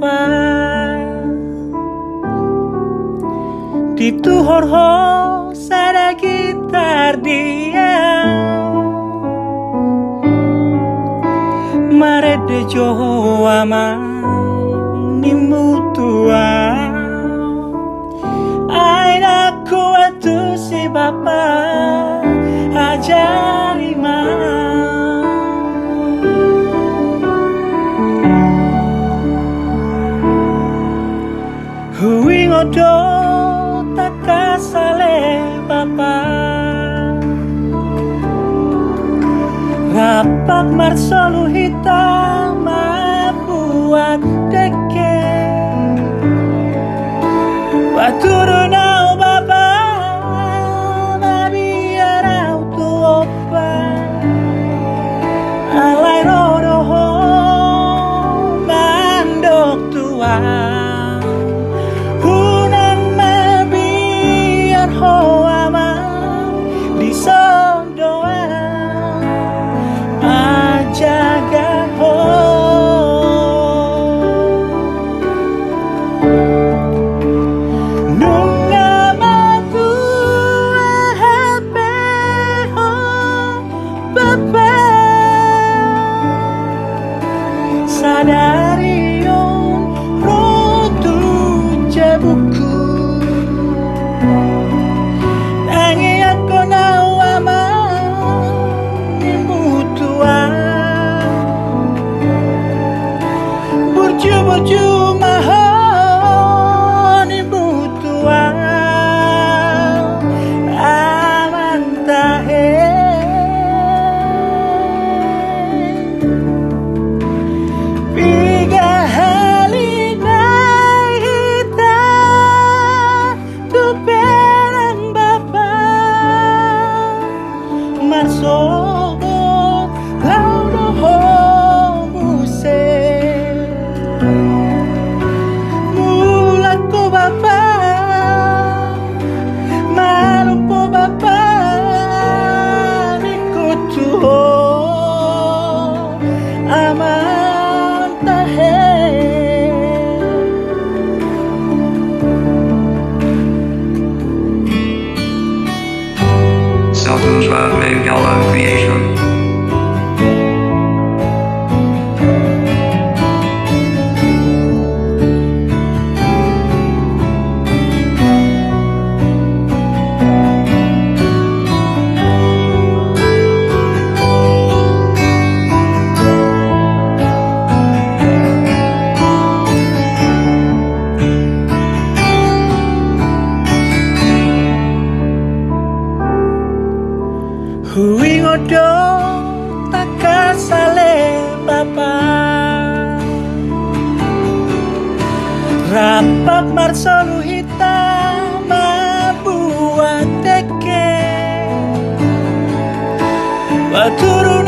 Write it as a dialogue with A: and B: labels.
A: takasale bapa Dituhor ho sada gitar dia. Mare de joho ama nimutua Aina kuatu si bapa ajari ma Hui ngodo takasale bapa. Rapak marsolu hitam buat deke. Waturu llorar. soul. Yeah. Rapak marsolu hitam buat teke. Baturu